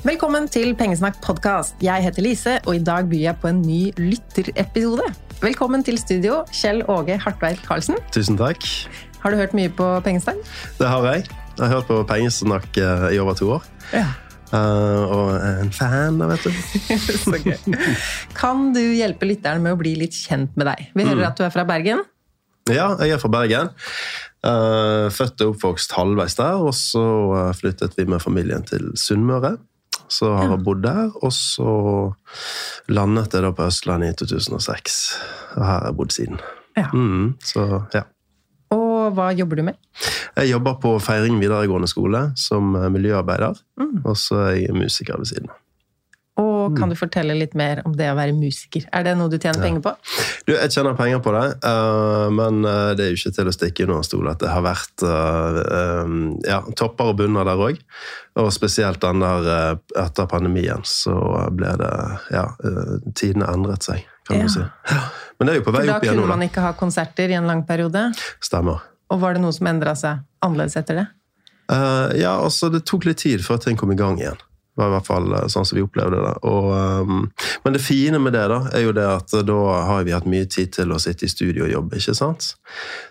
Velkommen til Pengesnakk podkast. Jeg heter Lise, og i dag byr jeg på en ny lytterepisode. Velkommen til studio, Kjell Åge Hartveit Karlsen. Tusen takk. Har du hørt mye på Pengesnakk? Det har jeg. Jeg har hørt på Pengesnakk eh, i over to år. Ja. Uh, og en fan, da, vet du. Så gøy. Kan du hjelpe lytteren med å bli litt kjent med deg? Vi hører at du er fra Bergen. Ja, jeg er fra Bergen. Uh, født og oppvokst halvveis der, og så flyttet vi med familien til Sunnmøre. Så har jeg bodd der, og så landet jeg da på Østlandet i 2006. Og her har jeg bodd siden. Ja. Mm, så ja. Og hva jobber du med? Jeg jobber på Feiring videregående skole som miljøarbeider, Mm. og så er jeg musiker ved siden av. Og kan du fortelle litt mer om det å være musiker? Er det noe du tjener penger på? Du, jeg tjener penger på det, uh, men eh, det er jo ikke til å stikke under stol at det har vært uh, um, ja, topper og bunner der òg. Og spesielt den der uh, etter pandemien, så ble det Ja, tidene endret seg, kan Ja. du si. Men det er jo på vei opp igjen nå. Da kunne man ikke ha konserter i en lang periode. Stemmer. Og var det noe som endra seg annerledes etter det? Ja, altså, det tok litt tid før ting kom i gang igjen. Var i hvert fall eh, sånn som vi opplevde det. Og, ehm, men det fine med det da, er jo det at da har vi hatt mye tid til å sitte i studio og jobbe, ikke sant?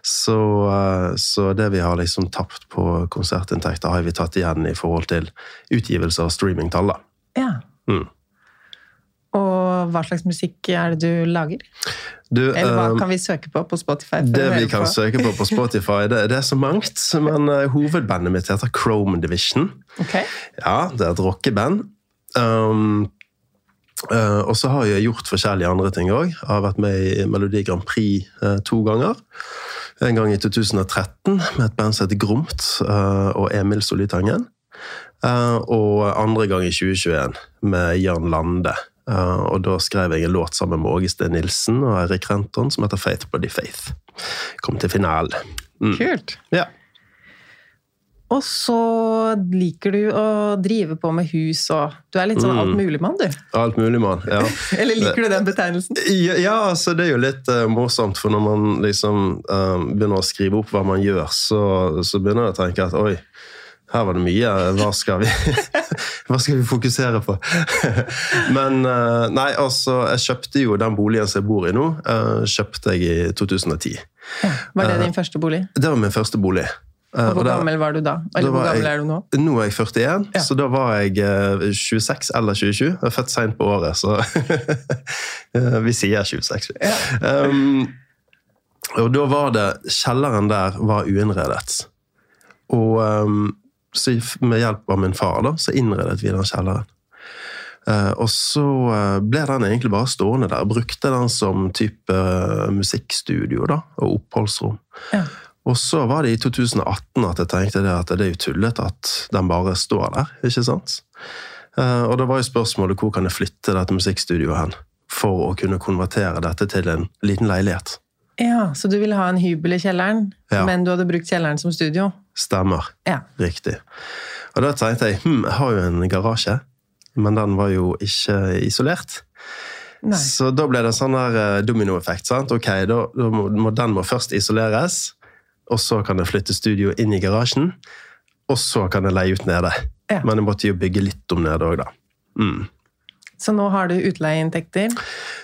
Så, eh, så det vi har liksom tapt på konsertinntekter, har vi tatt igjen i forhold til utgivelse av streamingtall. Ja. Mm. Og hva slags musikk er det du lager? Du, Eller hva ehm, kan vi søke på på Spotify? Det vi kan på? søke på på Spotify, det, det er så mangt. Men uh, hovedbandet mitt heter Chrome Division. Ok. Ja, det er et rockeband. Um, uh, og så har jeg gjort forskjellige andre ting òg. Har vært med i Melodi Grand Prix uh, to ganger. En gang i 2013 med et band som heter Gromt eh, og Emil Solitangen. Eh, og andre gang i 2021 med Jan Lande. Eh, og da skrev jeg en låt sammen med Åge Steen Nilsen og Eirik Renton som heter Faith Body Faith. Kom til finalen. Mm. Kult. Ja. Og så liker du å drive på med hus og Du er litt sånn Mm. altmuligmann, du. Alt mulig, mann. Ja. Eller liker du den betegnelsen? Ja, ja, altså det er jo litt uh, morsomt, for når man liksom eh, begynner å skrive opp hva man gjør, så, så begynner jeg å tenke at oi, her var det mye. Hva skal vi, hva skal vi fokusere på? Men eh, nei, altså, jeg kjøpte jo den boligen som jeg bor i nå, eh, kjøpte jeg i 2010. Var det din første bolig? Det var min første bolig. Eh, Og hvor og der- gammel var du da? Eller Da hvor gammel jeg- er du nå? Nå er jeg 41, Ja. så da var jeg eh, 26 eller 27. Jeg er født seint på året, så eh, vi sier 26. Um, og da var det Kjelleren der var uinnredet. Og um, så med hjelp av min far da, så innredet vi den kjelleren. Eh, og så eh, ble den egentlig bare stående der. Brukte den som type eh, musikkstudio da, og oppholdsrom. Ja. Og så var det i 2018 at jeg tenkte det at det er jo tullete at den bare står der. ikke sant? Og da var jo spørsmålet hvor kan jeg flytte dette musikkstudioet hen? For å kunne konvertere dette til en liten leilighet. Ja, Så du ville ha en hybel i kjelleren, Ja. men du hadde brukt kjelleren som studio? Stemmer. Ja. Riktig. Og da tenkte jeg hm, jeg har jo en garasje, men den var jo ikke isolert. Nei. Så da ble det sånn der eh, dominoeffekt. sant? Ok, da, da må, Den må først isoleres, og så kan jeg flytte studio inn i garasjen. Og så kan jeg leie ut nede. Ja. Men jeg måtte jo bygge litt om nede òg, da. Mm. Så nå har du utleieinntekter?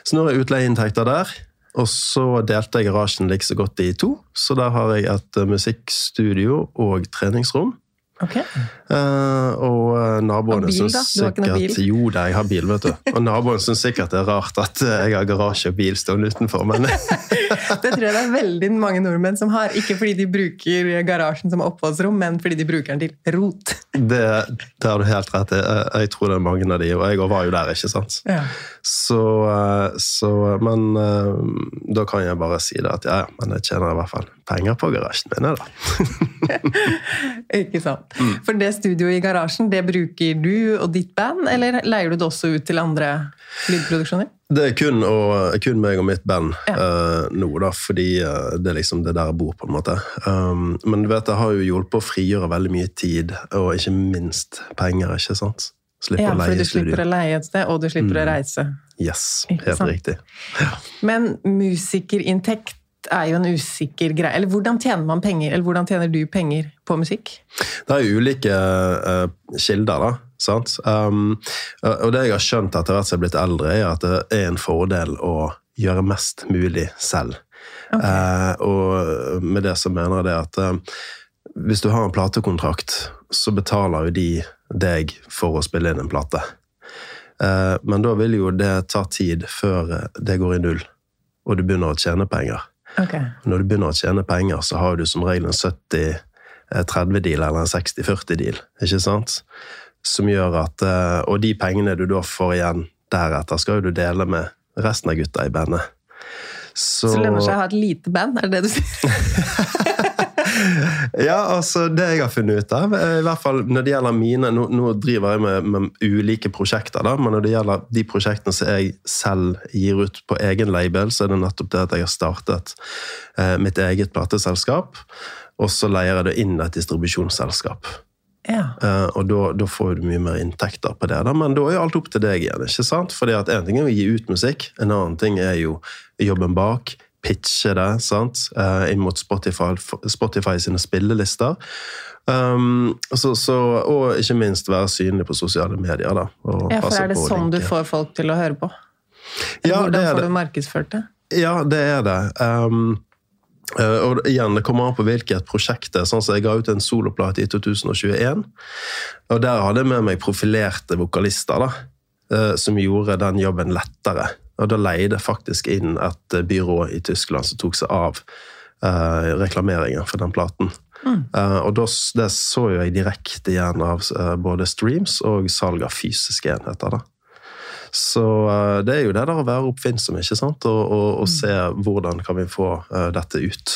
Så nå har jeg utleieinntekter der. Og så delte jeg garasjen like så godt i to. Så der har jeg et eh, musikkstudio og treningsrom. Ok. Uh, og eh, naboene syns sikkert Jo da, jeg har bil, vet du. Og naboene syns sikkert det er rart at eh, jeg har garasje og bil stående utenfor, men Det tror jeg det er veldig mange nordmenn som har. Ikke fordi de bruker garasjen som oppholdsrom, men fordi de bruker den til rot. det, det har du helt rett i. Jeg, jeg tror det er mange av de, og jeg var jo der, ikke sant. Ja. Så, så Men da kan jeg bare si det at ja, ja, men jeg tjener i hvert fall penger på garasjen min, da. Ikke sant. Mm. For det studioet i garasjen, det bruker du og ditt band, eller leier du det også ut til andre lydproduksjoner? Det er kun, og, kun meg og mitt band Ja. uh, nå, da, fordi uh, det er liksom det der jeg bor, på en måte. Um, men du vet, det har jo hjulpet å frigjøre veldig mye tid, og ikke minst penger, ikke sant? Slipper Ja, å leie for du slipper studio. å leie et sted, og du slipper å reise. Yes, helt riktig. riktig. Men musikerinntekt er jo en usikker greie. Eller hvordan tjener man penger? Eller hvordan tjener du penger på musikk? Det er ulike uh, kilder, da. Sant? Um, og det jeg har skjønt etter hvert som jeg er blitt eldre, er at det er en fordel å gjøre mest mulig selv. Eh, og med det så mener jeg det at uh, hvis du har en platekontrakt, så betaler jo de deg for å spille inn en plate. Eh, men da vil jo det ta tid før eh, det går i null, og du begynner å tjene penger. Ok. Når du begynner å tjene penger, så har du som regel en 70-30-deal eller en 60-40-deal, ikke sant? Som gjør at eh, Og de pengene du da får igjen deretter, skal jo du dele med resten av gutta i bandet. Så, Så lønner seg å ha et lite band, er det det du sier? Ja, altså det jeg har funnet ut av, eh, i hvert fall når det gjelder mine Nå, nå driver jeg med, med ulike prosjekter, da, men når det gjelder de prosjektene som jeg selv gir ut på egen label, så er det nettopp det at jeg har startet eh, mitt eget plateselskap, og så leier jeg det inn et distribusjonsselskap. Ja. Eh, og da, da får du mye mer inntekter på det. Da. Men da er jo alt opp til deg igjen. ikke sant? Fordi at En ting er å gi ut musikk, en annen ting er jo jobben bak. Pitche det sant? Eh, inn mot Spotify, Spotify sine spillelister. Um, så, så, og ikke minst være synlig på sosiale medier. Da, ja, for er det sånn sånn du får folk til å høre på? Ja, Hvordan det får det. du markedsført det? Ja, det er det. Um, eh, og igjen, det kommer an på hvilket prosjekt det er. Sånn så Jeg ga ut en soloplate i 2021. Og der hadde jeg med meg profilerte vokalister, da, eh, som gjorde den jobben lettere. Og da leide faktisk inn et eh, byrå i Tyskland som tok seg av eh, reklameringen for den platen. Eh, og da, det så jo jeg direkte igjen av eh, både streams og salg av fysiske enheter. da. Så eh, det er jo det der å være oppfinnsom, ikke sant? Og, og, og se hvordan kan vi få eh, dette ut.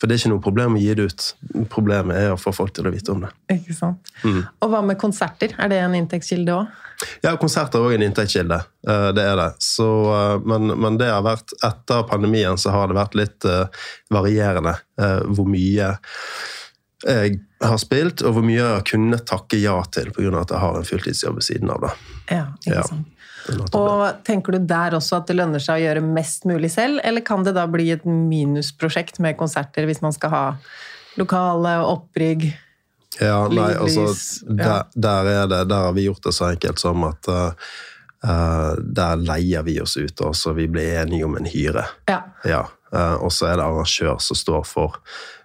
For det er ikke noe problem å gi det ut. Problemet er å få folk til å vite om det. Ikke sant? Mm. Og hva med konserter? Er det en inntektskilde òg? Ja, konserter er òg en inntektskilde. eh, Det er det. Så, eh, men, men det har vært, etter pandemien så har det vært litt eh, varierende hvor mye jeg har spilt, og hvor mye jeg har kunnet takke ja til pga. at jeg har en fulltidsjobb ved siden av. det. Ja, ikke sant. Og tenker du der også at det lønner seg å gjøre mest mulig selv, eller kan det da bli et minusprosjekt med konserter hvis man skal ha lokale og opprigg? Ja, nei, altså, der, der, er det, der har vi gjort det så enkelt som at uh, der leier vi oss ut, og så vi blir enige om en hyre. Ja. Ja, Uh, og så er det arrangør som står for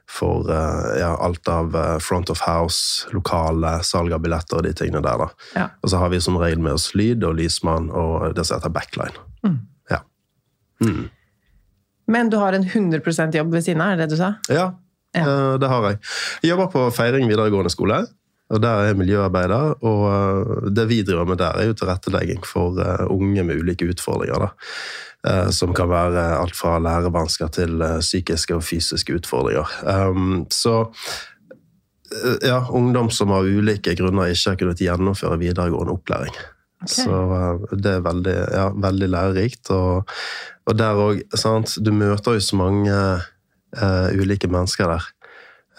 for uh, ja, alt av front of house, lokale, salg av billetter og de tingene der. Og så har vi som regel med oss lyd og lysmann og det som heter backline. Ja. Men du har en 100 jobb ved siden av, er det det du sa? Ja, eh, det har jeg. Jeg jobber på Feiring videregående skole, og der er jeg miljøarbeider. Og eh, det vi driver med der, er jo tilrettelegging for eh, unge med ulike utfordringer. da. Som kan være alt fra lærevansker til psykiske og fysiske utfordringer. Um, Så ja, ungdom som av ulike grunner ikke har kunnet gjennomføre videregående opplæring. Så eh, det er veldig, ja, veldig lærerikt. Og, og der òg, sant Du møter jo så mange ulike mennesker der.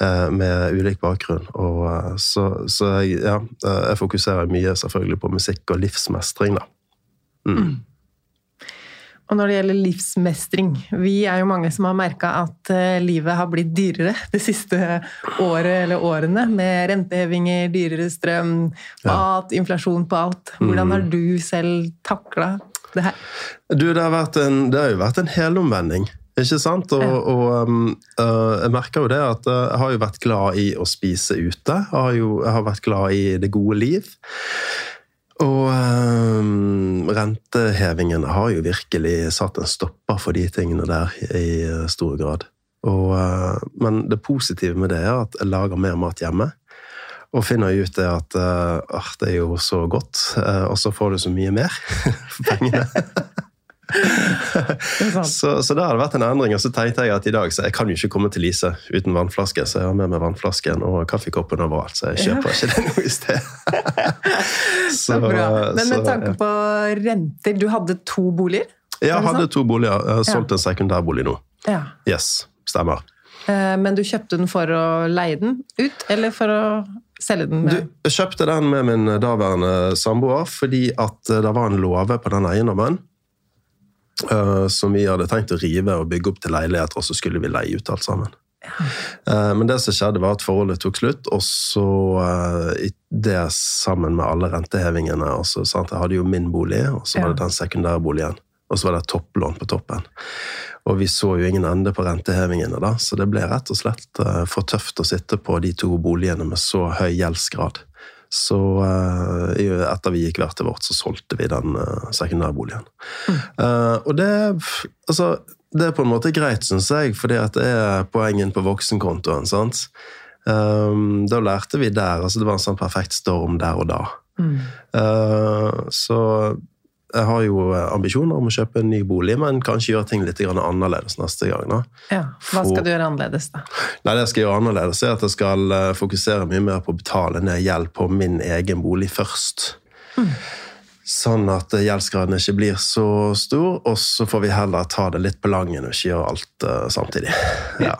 eh, med ulik bakgrunn. Og, eh, så så jeg, ja, eh, jeg fokuserer mye selvfølgelig på musikk og livsmestring, da. Og når det gjelder livsmestring, vi er jo mange som har merka at eh, livet har blitt dyrere det siste året eller årene, med rentehevinger, dyrere strøm, mat, inflasjon på alt. Hvordan har du selv takla det her? Du, det har, vært en, det har jo vært en helomvending. Ikke sant? Og, og um, uh, jeg merker jo det at uh, jeg har jo vært glad i å spise ute. Jeg har, jo, jeg har vært glad i det gode liv. Og um, rentehevingene har jo virkelig satt en stopper for de tingene der i uh, stor grad. Og, uh, men det positive med det er at jeg lager mer mat hjemme. Og finner ut det at uh, det er jo så godt, uh, og så får du så mye mer for pengene. Så, så det vært en endring. Og så tenkte jeg at i dag så jeg kan jo ikke komme til Lise uten vannflaske, så jeg har med meg vannflasken og kaffekoppen overalt. Så jeg kjøper ikke det noe i sted. Så bra. Men med tanke på renter, du hadde to boliger? Ja, jeg hadde to boliger. Jeg har solgt en sekundærbolig nå. Ja. Yes, stemmer. Eh, Men du kjøpte den for å leie den ut, eller for å selge den? Du, jeg kjøpte den med min daværende samboer fordi at eh, det var en låve på den eiendommen. Eh, som vi hadde tenkt å rive og bygge opp til leiligheter, og så skulle vi leie ut alt sammen. Eh, Men det som skjedde, var at forholdet tok slutt, og så eh, det sammen med alle rentehevingene og så, sant, Jeg hadde jo min bolig, og så var det den sekundærboligen. Og så var det et topplån på toppen. Og vi så jo ingen ende på rentehevingene, da, så det ble rett og slett for tøft å sitte på de to boligene med så høy gjeldsgrad. Så eh, etter vi gikk hvert til vårt, så solgte vi den eh, sekundærboligen. Eh, og det Altså, det er på en måte greit, syns jeg, fordi at det er poengen på voksenkontoen. sant? Um, da lærte vi der. altså Det var en sånn perfekt storm der og da. Eh, så jeg har jo ambisjoner om å kjøpe en ny bolig, men kanskje gjøre ting litt annerledes neste gang. da. Ja. Hva For- skal du gjøre annerledes, da? Nei, Det jeg skal gjøre annerledes, er at jeg skal eh, fokusere mye mer på å betale ned gjeld på min egen bolig først. Sånn at eh, gjeldsgraden ikke blir så stor, og så får vi heller ta det litt på langen og ikke gjøre alt uh, samtidig. Ja.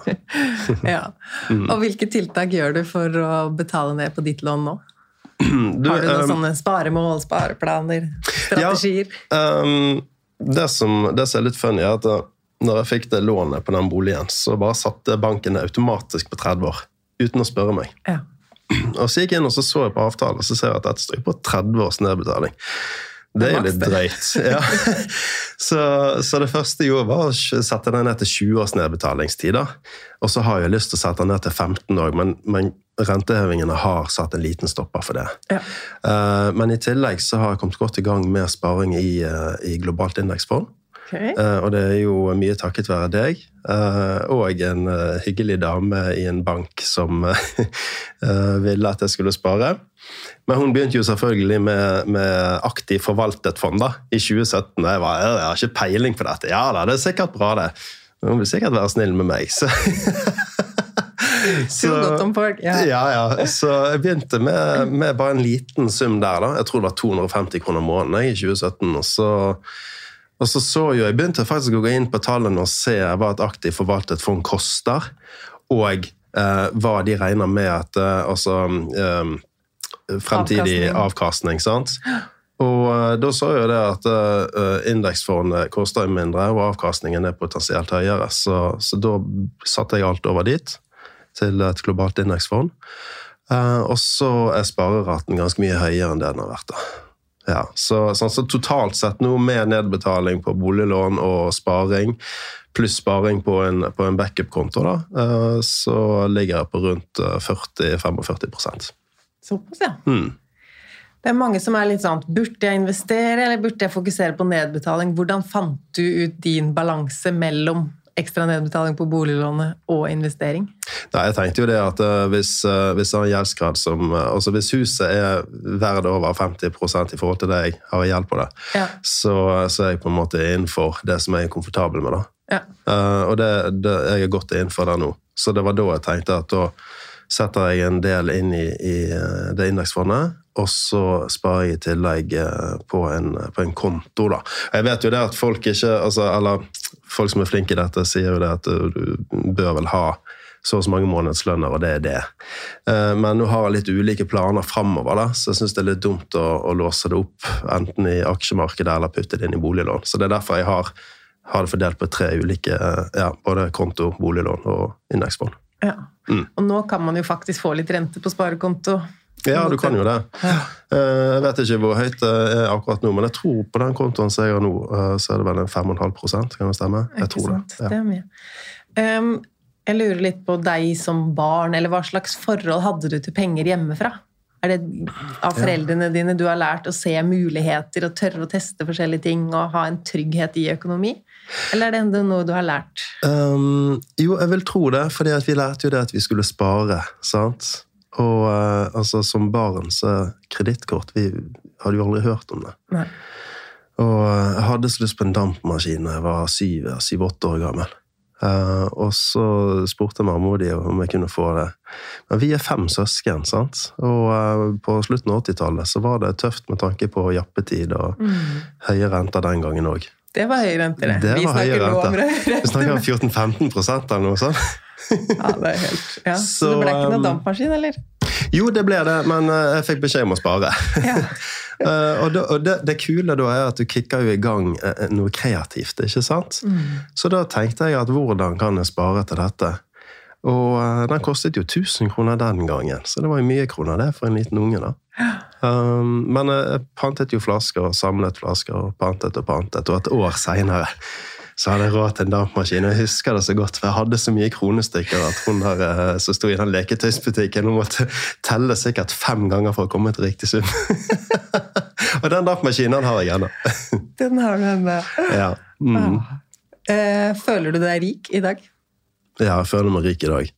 Ja. Mm. Og hvilke tiltak gjør du for å betale ned på ditt lån nå? Du, Har du noen um, sånne sparemål, spareplaner, strategier? Um, det, som, det som er litt funny, er at da når jeg fikk det lånet på den boligen, så bare satte banken det automatisk på 30 år. Uten å spørre meg. Ja. Og så gikk jeg inn og så, så jeg på avtalen, og så ser jeg at dette står på 30 års nedbetaling. Det er jo litt drøyt. Ja. Så, så det første jeg gjorde, var å sette den ned til 20 års nedbetalingstid. Og så har jeg lyst til å sette den ned til 15 år, men, men rentehevingene har satt en liten stopper for det. Ja. Uh, Men i tillegg så har jeg kommet godt i gang med sparing i, uh, i globalt indeksfond. Okay. Eh, Og det er jo mye takket være deg og en hyggelig dame i en bank som ville at jeg skulle spare. Men hun begynte jo selvfølgelig med, med aktiv forvaltet fond da, i 2017. Og jeg var, jeg har ikke peiling på dette. Ja da, det er sikkert bra, det. Hun vil sikkert være snill med meg. Så. Folk. Ja. Ja, ja. Så jeg begynte med, med bare en liten sum der. da. Jeg tror det var 250 kroner måneden i 2017. Og så, og så så jo Jeg begynte faktisk å gå inn på tallene og se hva et aktivt forvaltet fond koster, og eh, hva de regner med at eh, Altså eh, fremtidig avkastning. sant? Og eh, da så jeg det at uh, indeksfondet koster mindre, og avkastningen er potensielt høyere. Så, så da satte jeg alt over dit, til et globalt indeksfond. Eh, og så er spareraten ganske mye høyere enn det den har vært. da. Ja, så, så, så totalt sett nå med nedbetaling på boliglån og sparing, pluss sparing på en, på en backup-konto, da, eh, så ligger jeg på rundt eh, 40-45 Såpass, ja. mm. Det er mange som er litt sånn Burde jeg investere, eller burde jeg fokusere på nedbetaling? Hvordan fant du ut din balanse mellom ekstra nedbetaling på boliglånet og investering? Nei, jeg tenkte jo det at eh, hvis, uh, hvis som eh, Altså hvis huset er verdt over 50% i forhold til det jeg har gjeld på det, Ja. så, så er jeg på en måte innenfor det som jeg er komfortabel med. da. Ja. Og det, det, jeg er godt innenfor det nå. Så det var da jeg tenkte at da setter jeg en del inn i, i det indeksfondet, og så sparer jeg i tillegg på en, på en konto, da. Jeg vet jo det at folk ikke altså, Eller folk som er flinke i dette, sier jo det at du, du bør vel ha så og så mange månedslønner, og det er det. Eh, Men nå har jeg litt ulike planer framover, så jeg syns det er litt dumt å, å låse det opp enten i aksjemarkedet eller putte det inn i boliglån. Så det er derfor jeg har, har det fordelt på tre ulike eh, ja, både konto, boliglån og indeksfond. Ja. Mm. Og nå kan man jo faktisk få litt rente på sparekonto. Ja, du kan jo det. Eh, Jeg vet ikke hvor høyt det er akkurat nå, men jeg tror på den kontoen som jeg har nå, eh, så er det vel en 5,5% kan det stemme? Jeg tror det. Ja. Det er mye. Um, jeg lurer litt på deg som barn, eller hva slags forhold hadde du til penger hjemmefra? Er det av foreldrene dine du har lært å se muligheter og tørre å teste forskjellige ting og ha en trygghet i økonomi? Eller er det enda noe du har lært? Um, jo, jeg vil tro det, for vi lærte jo det at vi skulle spare, sant? Og eh, altså, som barn så kredittkort Vi hadde jo aldri hørt om det. Nei. Og eh, jeg hadde så lyst på en dampmaskin da jeg var syv- syv-åtte år gammel. Eh, og så spurte mamma og de om jeg kunne få det. Men vi er fem søsken, sant? og eh, på slutten av 80-tallet så var det tøft med tanke på jappetid og høye renter den gangen òg. Det var høye rente, det. Det Vi snakker nå om renter. Vi snakker om 14-15 eller noe sånt. Ja, det er helt, ja. Så, det ble ikke noe um, dampmaskin, eller? Jo, det ble det, men eh, jeg fikk beskjed om å spare. Ja. Eh, og det, og det, det kule da er at du kicker jo i gang eh, noe kreativt, ikke sant? Så da tenkte jeg at hvordan kan jeg spare til dette? Og den kostet jo 1000 kroner den gangen, så det var jo mye kroner det for en liten unge. da. Um, men jeg jeg pantet jo flasker og samlet flasker og pantet og pantet, og et år seinere så hadde jeg råd til en dampmaskin. og Jeg husker det så godt, for jeg hadde så mye kronestykker at hun der eh, som sto i den leketøysbutikken, hun måtte telle sikkert fem ganger for å komme til riktig sum. og den dampmaskinen har jeg ennå. Den har du ennå. ja. Mm. Eh, føler du deg rik i dag? ja, jeg føler meg rik i dag.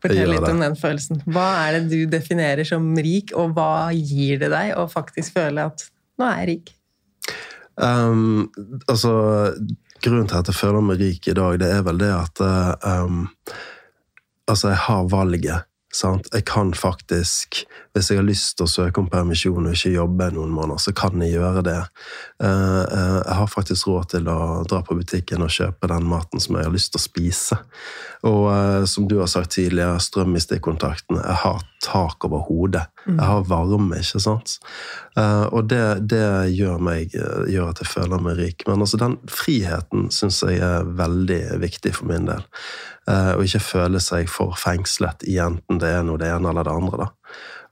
Fortell litt om den følelsen. Hva er det du definerer som rik, og hva gir det deg å faktisk føle at nå er jeg rik? Um, altså, grunnen til at jeg føler meg rik i dag, det er vel det at eh, um, Altså, jeg har valget. Sant? Jeg kan faktisk, hvis jeg har lyst til å søke om permisjon og ikke jobbe noen måneder, så kan jeg gjøre det. Eh, eh, jeg har faktisk råd til å dra på butikken og kjøpe den maten som jeg har lyst til å spise. Og eh, som du har sagt tidligere, strøm i stikkontaktene. Jeg har tak over hodet. Jeg har varme, ikke sant? Og det, det gjør, meg, gjør at jeg føler meg rik. Men altså, den friheten syns jeg er veldig viktig for min del. Og ikke føle seg for fengslet i enten det er noe det ene eller det andre. da.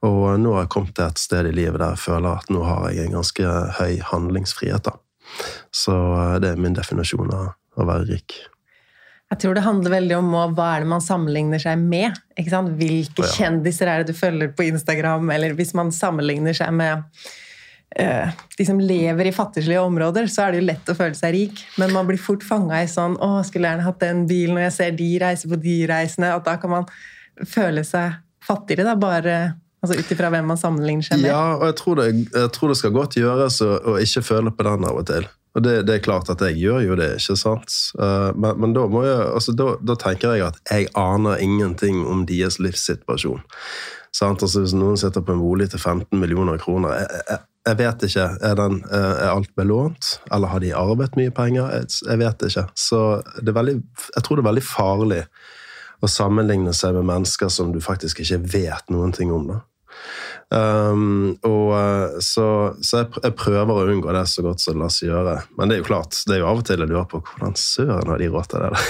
Og nå har jeg kommet til et sted i livet der jeg føler at nå har jeg en ganske høy handlingsfrihet. da. Så eh, det er min definisjon av å være rik. Jeg tror det handler veldig om hva er det man sammenligner seg med. Hvilke ja. kjendiser er det du følger på Instagram? Eller hvis man sammenligner seg med uh, de som lever i fattigslige områder, så er det jo lett å føle seg rik. Men man blir fort fanga i sånn 'Å, skulle gjerne hatt den bilen', og jeg ser de reiser på de reisene. At da kan man føle seg fattigere, da, bare altså ut ifra hvem man sammenligner seg med. Ja, og jeg tror, det, jeg tror det skal godt gjøres å, ikke føle på den av og til. Og det, det er klart at jeg gjør jo det, ikke sant? Eh, Men, men da, jeg, altså, da, da tenker jeg at jeg aner ingenting om deres livssituasjon. Sant? Altså, hvis noen sitter på en bolig til 15 millioner kroner jeg, jeg, jeg vet ikke. Er, den, eh, er alt belånt? Eller har de arvet mye penger? Jeg, vet ikke. Så veldig, jeg tror det er veldig farlig å sammenligne seg med mennesker som du faktisk ikke vet noen ting om. Da. Um, og eh, så, så jeg, jeg prøver å unngå det så godt som det lar seg gjøre. Men det er jo klart, det er jo av og til jeg lurer på hvordan søren har de råd til det der?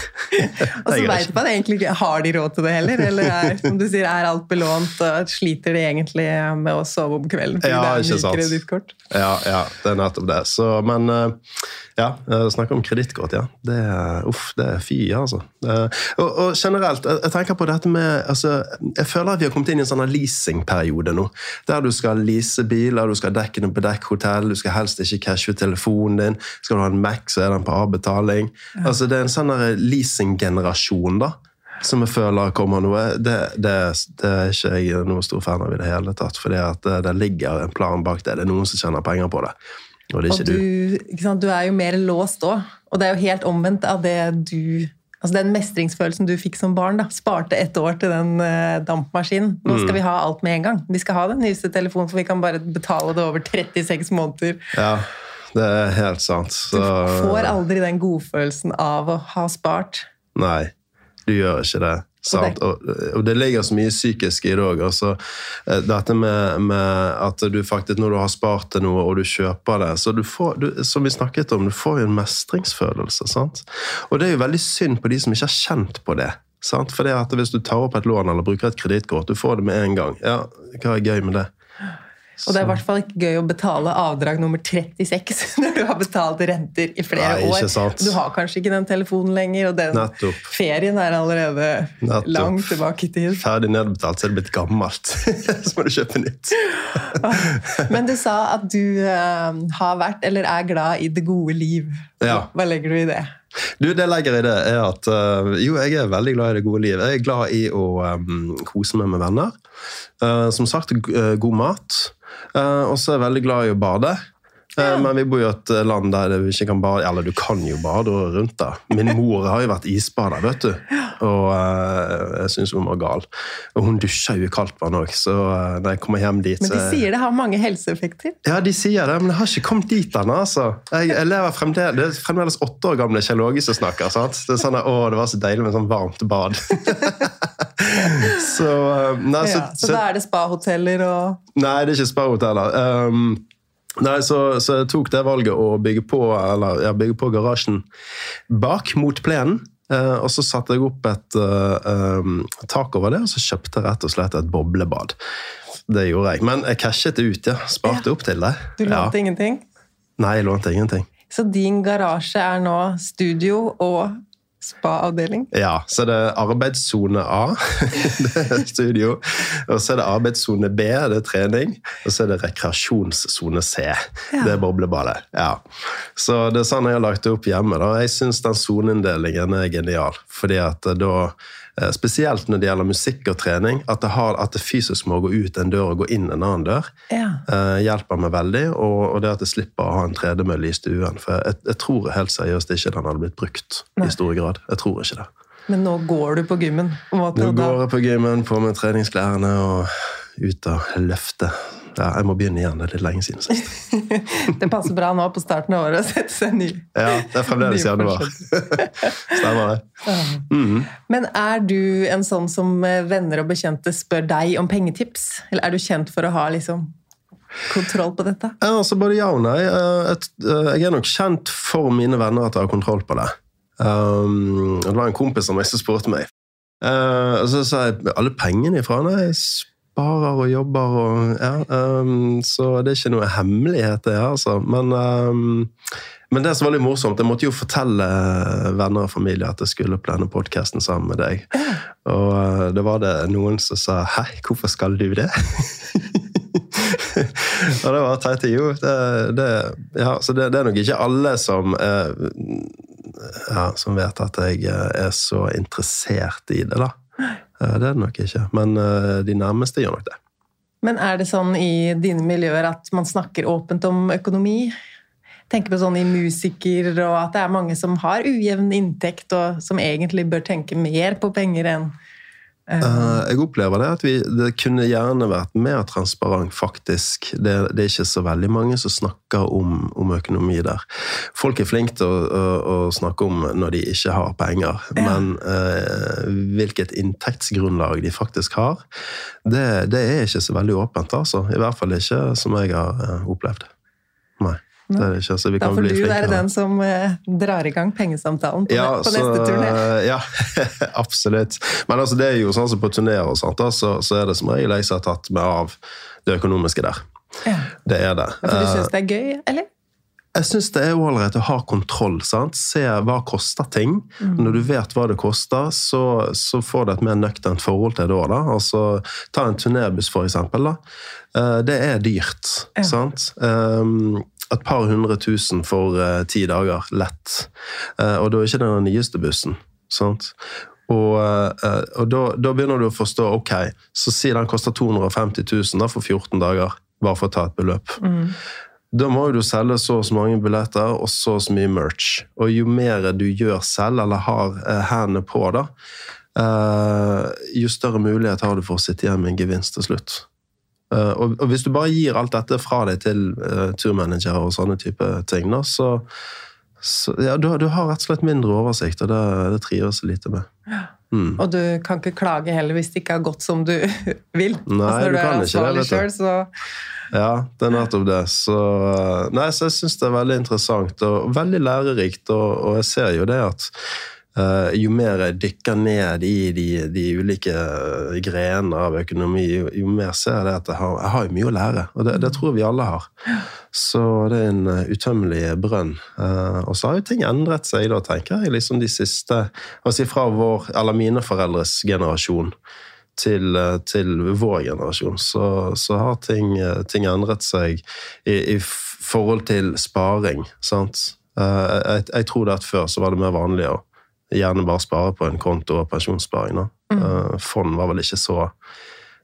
Og så veit man egentlig ikke har de råd til det heller, eller er, som du sier, er alt belånt, og sliter de egentlig med å sove om kvelden fordi Ja, det er ikke sant. kredittkort? Ja, ja, det er nettopp det. Så, men eh, ja, eh, snakke om kredittkort, ja. Det er, uff, det er fy, altså. Eh, og, og generelt, jeg, tenker på dette med altså, Jeg føler at vi har kommet inn i en sånn leasingperiode nå. Der du skal lease biler, du skal dekke noe på dekkhotell, du skal helst ikke cashe telefonen din. Skal du ha en Mac, så er den på avbetaling. Altså, det er en sånn leasinggenerasjon, da. Som jeg føler kommer noe. Det, det, det er ikke jeg noe stor fan av i det hele tatt. For det, det ligger en plan bak det. Det er noen som tjener penger på det. Og det er ikke du, du. ikke sant, du er jo mer låst òg, og det er jo helt omvendt av det du Altså Den mestringsfølelsen du fikk som barn. da, Sparte ett år til den uh, dampmaskinen. Nå Mm. skal vi ha alt med en gang. Vi skal ha den nyeste telefonen, for vi kan bare betale det over 36 måneder. Ja, det er helt sant. Du får aldri den godfølelsen av å ha spart. Nei, du gjør ikke det. Sant? Og, og det ligger så mye psykisk i det òg. Altså, eh, dette med, med at du faktisk, når du har spart til noe og du kjøper det så du får, du, Som vi snakket om, du får jo en mestringsfølelse. Sant? Og det er jo veldig synd på de som ikke har kjent på det. Sant? For det at Hvis du tar opp et lån eller bruker et kredittkort, du får det med en gang. Ja, Hva er gøy med det? Og det er i hvert fall ikke gøy å betale avdrag nummer 36 når du har betalt renter i flere Nei, år. Du har kanskje ikke den telefonen lenger, og den Nettopp. ferien er allerede Nettopp. langt tilbake i tid. Ferdig nedbetalt, så er det blitt gammelt. så må du kjøpe nytt. Men du sa at du uh, har vært, eller er glad i det gode liv. Ja. Hva legger du i det? Du, det legger i det, er at uh, jo, jeg er veldig glad i det gode liv. Jeg er glad i å um, kose meg med venner. Uh, som sagt, god mat. Uh, og så er jeg veldig glad i å bade. Eh, Men vi bor jo i et land der du ikke kan bade Eller du kan jo bade rundt der. Min mor har jo vært isbader, vet du. Og uh, jeg syns hun var gal. Og hun dusjer jo i kaldt vann òg, så uh, når jeg kommer hjem dit Men de sier det har mange helseeffekter. ja, de sier det, men jeg har ikke kommet dit ennå. Altså. Jeg, jeg lever fremdeles, det er fremdeles åtte år gamle Kjell Åge som snakker. sant? Det er sånn, at, å, det var så deilig med sånn varmt bad. så, uh, nei, så, Ja, så så, da er det spahoteller og nei, det er ikke spahoteller. Um, nei, så, så jeg tok det valget å bygge på, eller, ja, bygge på garasjen bak mot plenen. Eh, og så satte jeg opp et uh, um, tak over det, og så kjøpte jeg rett og slett et boblebad. Det gjorde jeg. Men jeg cashet det ut, ja. Sparte opp til det. du lånte ja. ingenting. Nei, jeg lånte ingenting. Så din garasje er nå studio og spa-avdeling? Ja, så det er arbeidssone A, det er studio. Og så er det arbeidssone B, det er trening. Og så er det rekreasjonssone C, det er boblebadet. Ja. Så det er sånn jeg har lagt det opp hjemme. da. Jeg syns den soneinndelingen er genial. fordi at da, Spesielt når det gjelder musikk og trening, at det, har, at det fysisk må gå ut en dør og gå inn en annen dør, Ja. eh, hjelper meg veldig. Og, og det at jeg slipper å ha en tredemølle i stuen. For jeg, jeg tror helt seriøst ikke den hadde blitt brukt i stor grad. Jeg tror ikke det. Men nå går du på gymmen. måte, Nå går jeg på gymmen, på med treningsklærne og ut og løfte. Ja, jeg må begynne igjen. Det er litt lenge siden sist. Det passer bra nå på starten av året å sette seg ny. Ja, det er fremdeles januar. Stemmer det. Mhm. Men er du en sånn som eh, venner og bekjente spør deg om pengetips? Eller er du kjent for å ha liksom kontroll på dette? Ja, altså Både ja og nei. Eh, eh, Jeg er nok kjent for mine venner at jeg har kontroll på det. Um, det var en kompis av meg som spurte meg. Uh, og så sa jeg alle pengene ifra? Nei, sparer og jobber og ja, um, Så det er ikke noe hemmelighet, det. altså. Men, um, men det som var litt morsomt, jeg måtte jo fortelle venner og familie at jeg skulle på denne podkasten sammen med deg. Og uh, da var det noen som sa 'hæ, hvorfor skal du det'? og det var teit. Jo, det, det, ja, så det, det er nok ikke alle som uh, ja, som vet at jeg eh, er så interessert i det, da. Eh, Det er det nok ikke. Men eh, de nærmeste gjør nok det. Men er det sånn i dine miljøer at man snakker åpent om økonomi? Tenker på sånn i musiker, og at det er mange som har ujevn inntekt, og som egentlig bør tenke mer på penger enn Eh, jeg opplever det at vi, det kunne gjerne vært mer transparent, faktisk. Det, det er ikke så veldig mange som snakker om, om økonomi der. Folk er flinke til å, å, å, snakke om når de ikke har penger, men uh, hvilket inntektsgrunnlag de faktisk har, det, det, er ikke så veldig åpent, altså. I hvert fall ikke som jeg har opplevd. Det er ikke, altså, vi da kan får du flinke, være den som eh, drar i gang pengesamtalen på, ja, på neste turné. Ja, absolutt. Men altså, det er jo sånn som på turneer og sånt, da, så, så er det som regel jeg som har tatt meg av det økonomiske der. Ja. Det er det. For du Eh, syns det er gøy, eller? jeg syns det er ålreit å ha kontroll. sant? Se hva koster ting. Mm. Når du vet hva det koster, så, så får du et mer nøkternt forhold til det òg. Altså, ta en turnébuss, for eksempel. Da. Eh, Det er dyrt. Ja. sant? Um, et par hundre tusen for uh, ti dager, lett. Uh, og da er ikke det den nyeste bussen. sant? Og, uh, og da, da begynner du å forstå ok, så si den koster 250 000 da, for 14 dager, bare for å ta et beløp. Da må du selge så og så mange billetter og så og så mye merch. Og jo mer du gjør selv, eller har hendene på, da, jo større mulighet har du for å sitte igjen med en gevinst til slutt. Eh, og, og hvis du bare gir alt dette fra deg til uh, turmanager og sånne type ting, da, så, så ja, du, du har rett og slett mindre oversikt, og det, det trives jeg lite med. Mm. Og du kan ikke klage heller hvis det ikke har gått som du vil. Nei, altså, når du du er kan ikke det, ansvarlig selv, så Ja, det er nettopp det. Så, nei, så jeg syns det er veldig interessant og veldig lærerikt. Og, og jeg ser jo det at eh, jo mer jeg dykker ned i de, de ulike grenene av økonomi, jo, jo mer ser jeg at jeg har, jeg har mye å lære. Og det, det tror vi alle har. Så det er en eh, utømmelig brønn. Uh, og så har jo ting endret seg, da, tenker jeg, liksom de siste Altså fra vår, eller mine foreldres generasjon til, eh, til vår generasjon, så, så har ting, eh, ting endret seg i, i forhold til sparing. Sant? Uh, Jeg, jeg tror det at før så var det mer vanlig å gjerne bare spare på en konto og pensjonssparing. Mm. Eh, Fond var vel ikke så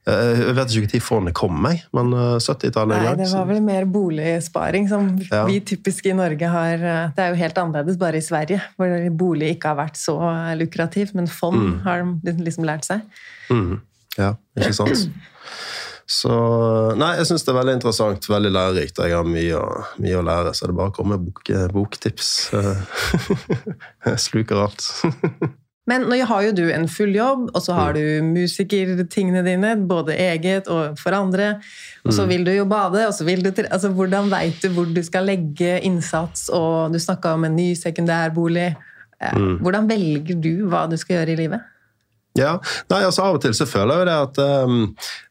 Eh, Jeg vet ikke når fondet kom, jeg, men eh, 70-tallet en Nei, gang. det var vel mer boligsparing som Ja. vi typisk i Norge har eh, Det er jo helt annerledes bare i Sverige, hvor bolig ikke har vært så lukrativt, men fond Mm. har de liksom lært seg. Mm. Ja, ikke sant? Så Nei, jeg syns det er veldig interessant, veldig lærerikt. Jeg har mye å, mye å lære, så det er bare å komme med bok, boktips. Jeg sluker alt. Men nå har jo du en full jobb, og så har Mm. du musikertingene dine, både eget og for andre. Og Mm. så vil du jo bade, og så vil du Altså, hvordan veit du hvor du skal legge innsats, og du snakka om en ny sekundærbolig. Eh, Mm. Hvordan velger du hva du skal gjøre i livet? Ja, nei, altså Av og til så føler jeg jo det at um,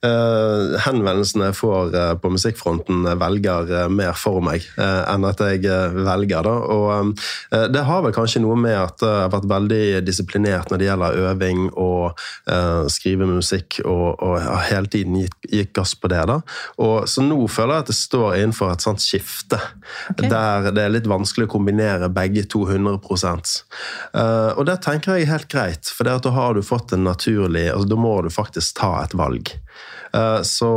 eh, henvendelsene jeg får uh, på musikkfronten, eh, velger uh, mer for meg enn at jeg velger. da, og um, Det har vel kanskje noe med at jeg har vært veldig disiplinert når det gjelder øving og skrive musikk, og, og har hele tiden gitt, gitt gass på det. da, og Så nå føler jeg at det står innenfor et sånt skifte, okay. der det er litt vanskelig å kombinere begge to 100 Eh, Og det tenker jeg er helt greit, for det at da har du fått en naturlig altså Da må du faktisk ta et valg. Eh, Så,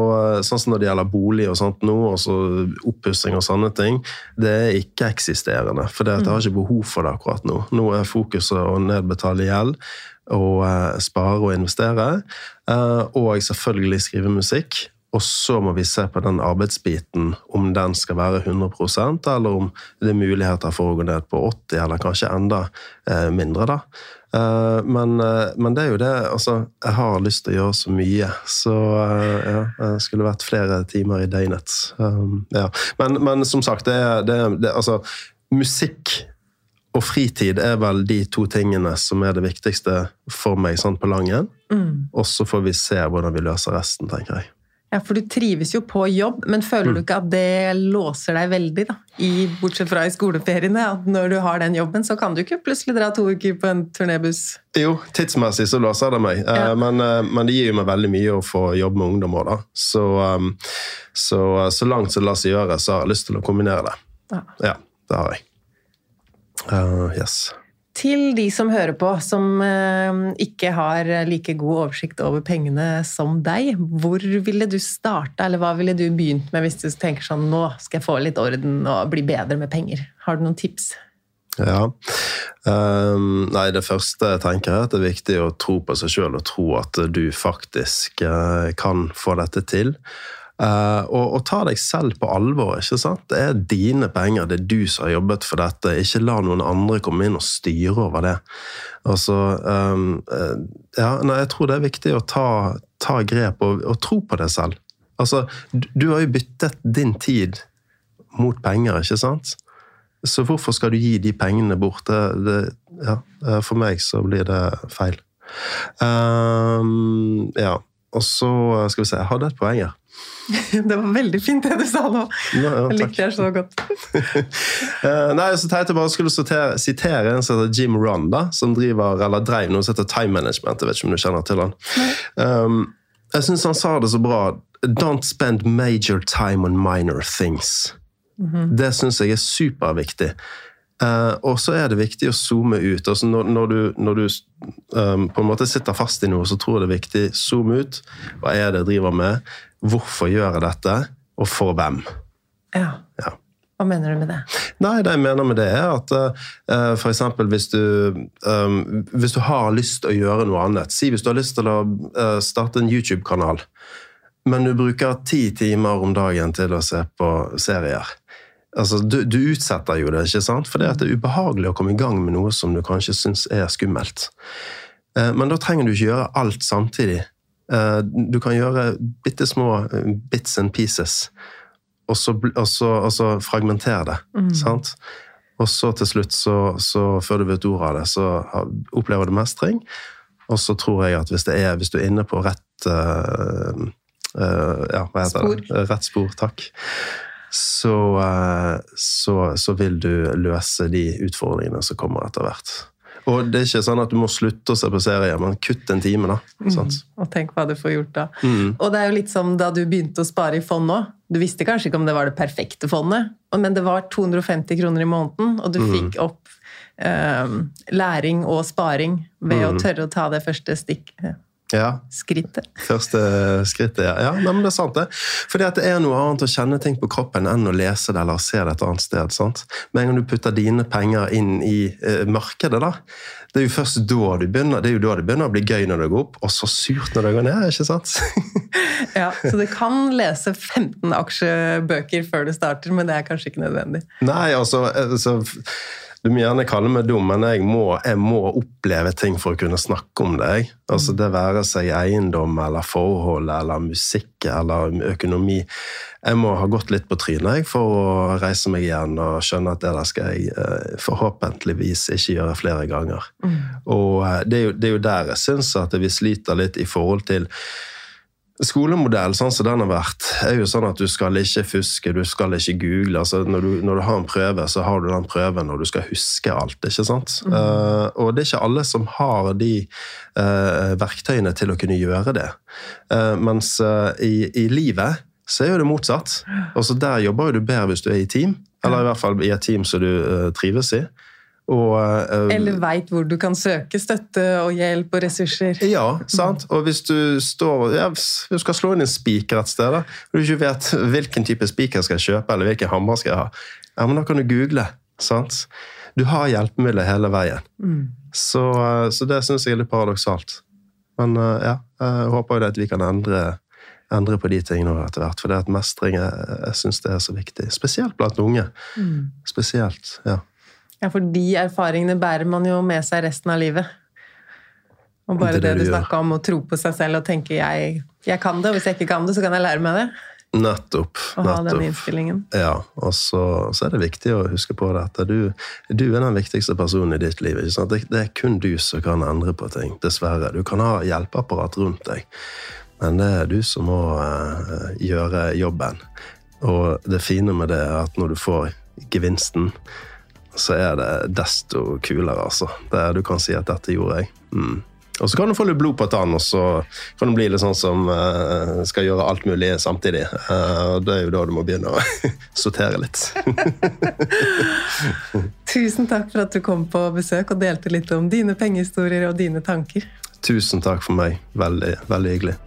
sånn som når det gjelder bolig og sånt nå, og oppussing og sånne ting, det er ikke-eksisterende. For jeg har ikke behov for det akkurat nå. Nå er fokuset å nedbetale gjeld og eh, spare og investere. eh, Og selvfølgelig skrive musikk. Og så må vi se på den arbeidsbiten, om den skal være 100% eller om det er muligheter for å gå ned på 80 eller kanskje enda eh, mindre. da. Eh, men, eh, men det er jo det altså, Jeg har lyst til å gjøre så mye, så eh, ja, det skulle vært flere timer i døgnet. Um, ja. men, men som sagt, det er, altså, musikk og fritid er vel de to tingene som er det viktigste for meg sånn på langen. Og så får vi se hvordan vi løser resten, tenker jeg. Ja, For du trives jo på jobb, men føler Mm. du ikke at det låser deg veldig? da? I, bortsett fra i skoleferiene, at når du har den jobben, så kan du ikke plutselig dra to uker på en turnébuss. Jo, tidsmessig så låser det meg, Eh, Ja. men, eh, men det gir jo meg veldig mye å få jobbe med ungdom òg, da. Så, um, så, så langt som det lar seg gjøre, så har jeg lyst til å kombinere det. Ja. Ja, det har jeg. Uh, yes. Til de som hører på, som eh, ikke har like god oversikt over pengene som deg, hvor ville du starta, eller hva ville du begynt med hvis du tenker sånn nå skal jeg få litt orden og bli bedre med penger? Har du noen tips? Ja. Um, nei, det første jeg tenker er at det er viktig å tro på seg sjøl og tro at du faktisk uh, kan få dette til. Uh, og, og, ta deg selv på alvor. ikke sant? Det er dine penger, det er du som har jobbet for dette. Ikke la noen andre komme inn og styre over det. Altså, um, ja, nei, Jeg tror det er viktig å ta, ta grep og, og, tro på det selv. Altså, du, du har jo byttet din tid mot penger, ikke sant? Så hvorfor skal du gi de pengene bort? Det, det, ja, eh, for meg så blir det feil. Um, ja. Og så skal vi se Jeg hadde et poeng her. Det var veldig fint det du sa nå. Ja, ja, det likte det så godt. uh, nei, så tenkte jeg bare skulle sitere, sitere en som heter Jim Ron, da, som driver, eller drev noe som heter Time Management. Jeg vet ikke om du kjenner til han. Um, jeg syns han sa det så bra. Don't spend major time on minor things. -hmm. Det syns jeg er superviktig. Uh, og så er det viktig å zoome ut. Altså når, når, du, når du um, på en måte sitter fast i noe, så tror jeg det er viktig zoome ut. Hva er det jeg driver med? Hvorfor gjør jeg dette? Og for hvem? Ja. ja. Hva mener du med det? Nei, Det jeg mener med det, er at uh, f.eks. Hvis, du, um, hvis du har lyst til å gjøre noe annet Si hvis du har lyst til å uh, starte en YouTube-kanal, men du bruker ti timer om dagen til å se på serier Altså, du, du, utsetter jo det, ikke sant? For det er ubehagelig å komme i gang med noe som du kanskje syns er skummelt. Eh, men da trenger du ikke gjøre alt samtidig. Eh, du kan gjøre bitte små eh, bits and pieces, og så, og så, og så fragmentere det. Mm. sant? Og så til slutt, så, så, før du vet ordet av det, så opplever du mestring. Og så tror jeg at hvis, er, hvis du er inne på rett uh, uh, Ja, hva heter spor. det? Rett spor, takk så, eh, så, så, vil du løse de utfordringene som kommer etter hvert. Og det er ikke sånn at du må slutte å se på serier, men kutt en time, da. Mm, og tenk hva du får gjort da. Mm. Og det er jo litt som da du begynte å spare i fond òg. Du visste kanskje ikke om det var det perfekte fondet, men det var 250 kroner i måneden, og du mm. fikk opp eh, læring og sparing ved å mm. tørre å ta det første stikk, ja. Skrittet. Første skrittet, ja. ja men det er sant, det. Fordi at det er noe annet å kjenne ting på kroppen enn å lese det eller se det et annet sted. sant? Med en gang du putter dine penger inn i eh, markedet, da, det er jo først da du begynner, det er jo da det begynner å bli gøy når det går opp, og så surt når det går ned. ikke sant? ja, Så du kan lese 15 aksjebøker før du starter, men det er kanskje ikke nødvendig? Nei, altså... altså du må gjerne kalle meg dum, men jeg må, jeg må, oppleve ting for å kunne snakke om det. Altså Det være seg eiendom eller forhold eller musikk eller økonomi. Jeg må ha gått litt på trynet for å reise meg igjen og skjønne at det der skal jeg eh, forhåpentligvis ikke gjøre flere ganger. Mm. Og eh, det er, jo, det er, jo, der jeg syns at vi sliter litt i forhold til Skolemodell sånn som den har vært, er jo sånn at du skal ikke fuske, du skal ikke google. altså Når du, når du har en prøve, så har du den prøven, og du skal huske alt. ikke sant? Mm. Uh, og det er ikke alle som har de uh, verktøyene til å kunne gjøre det. Uh, mens i, i, livet så er jo det motsatt. Altså Der jobber jo du bedre hvis du er i team, eller i hvert fall i et team som du trives i. Og, uh, Eller veit hvor du kan søke støtte og hjelp og ressurser. Ja, sant. Og hvis du står ja, hvis du skal slå inn en spiker et sted, da, og du ikke vet hvilken type spiker jeg skal kjøpe, eller hvilken hammer skal jeg ha, ja, men da kan du google. sant? Du har hjelpemidler hele veien. Mm. Så, uh, så, det syns jeg er litt paradoksalt. Men uh, ja, jeg håper jo at vi kan endre, endre på de tingene etter hvert. For det at mestring jeg, jeg syns det er så viktig. Spesielt blant unge. Mm. Spesielt, ja. Ja, for de erfaringene bærer man jo med seg resten av livet. Og bare det, det du snakka om å tro på seg selv og tenke jeg, jeg kan det, og hvis jeg ikke kan det, så kan jeg lære meg det. Nettopp. Og ha den innstillingen. Ja, og så, så, er det viktig å huske på dette. Du, du er den viktigste personen i ditt liv. Det, det, er kun du som kan endre på ting, dessverre. Du kan ha hjelpeapparat rundt deg, men det er du som må uh, gjøre jobben. Og det fine med det er at når du får gevinsten, så er det desto kulere, altså. Det, du kan si at 'dette gjorde jeg'. Mm. Og så kan du få litt blod på tann, og så kan du bli litt sånn som uh, skal gjøre alt mulig samtidig. Uh, det er jo da du må begynne å sortere litt. Tusen takk for at du kom på besøk og delte litt om dine pengehistorier og dine tanker. Tusen takk for meg. Veldig, veldig hyggelig.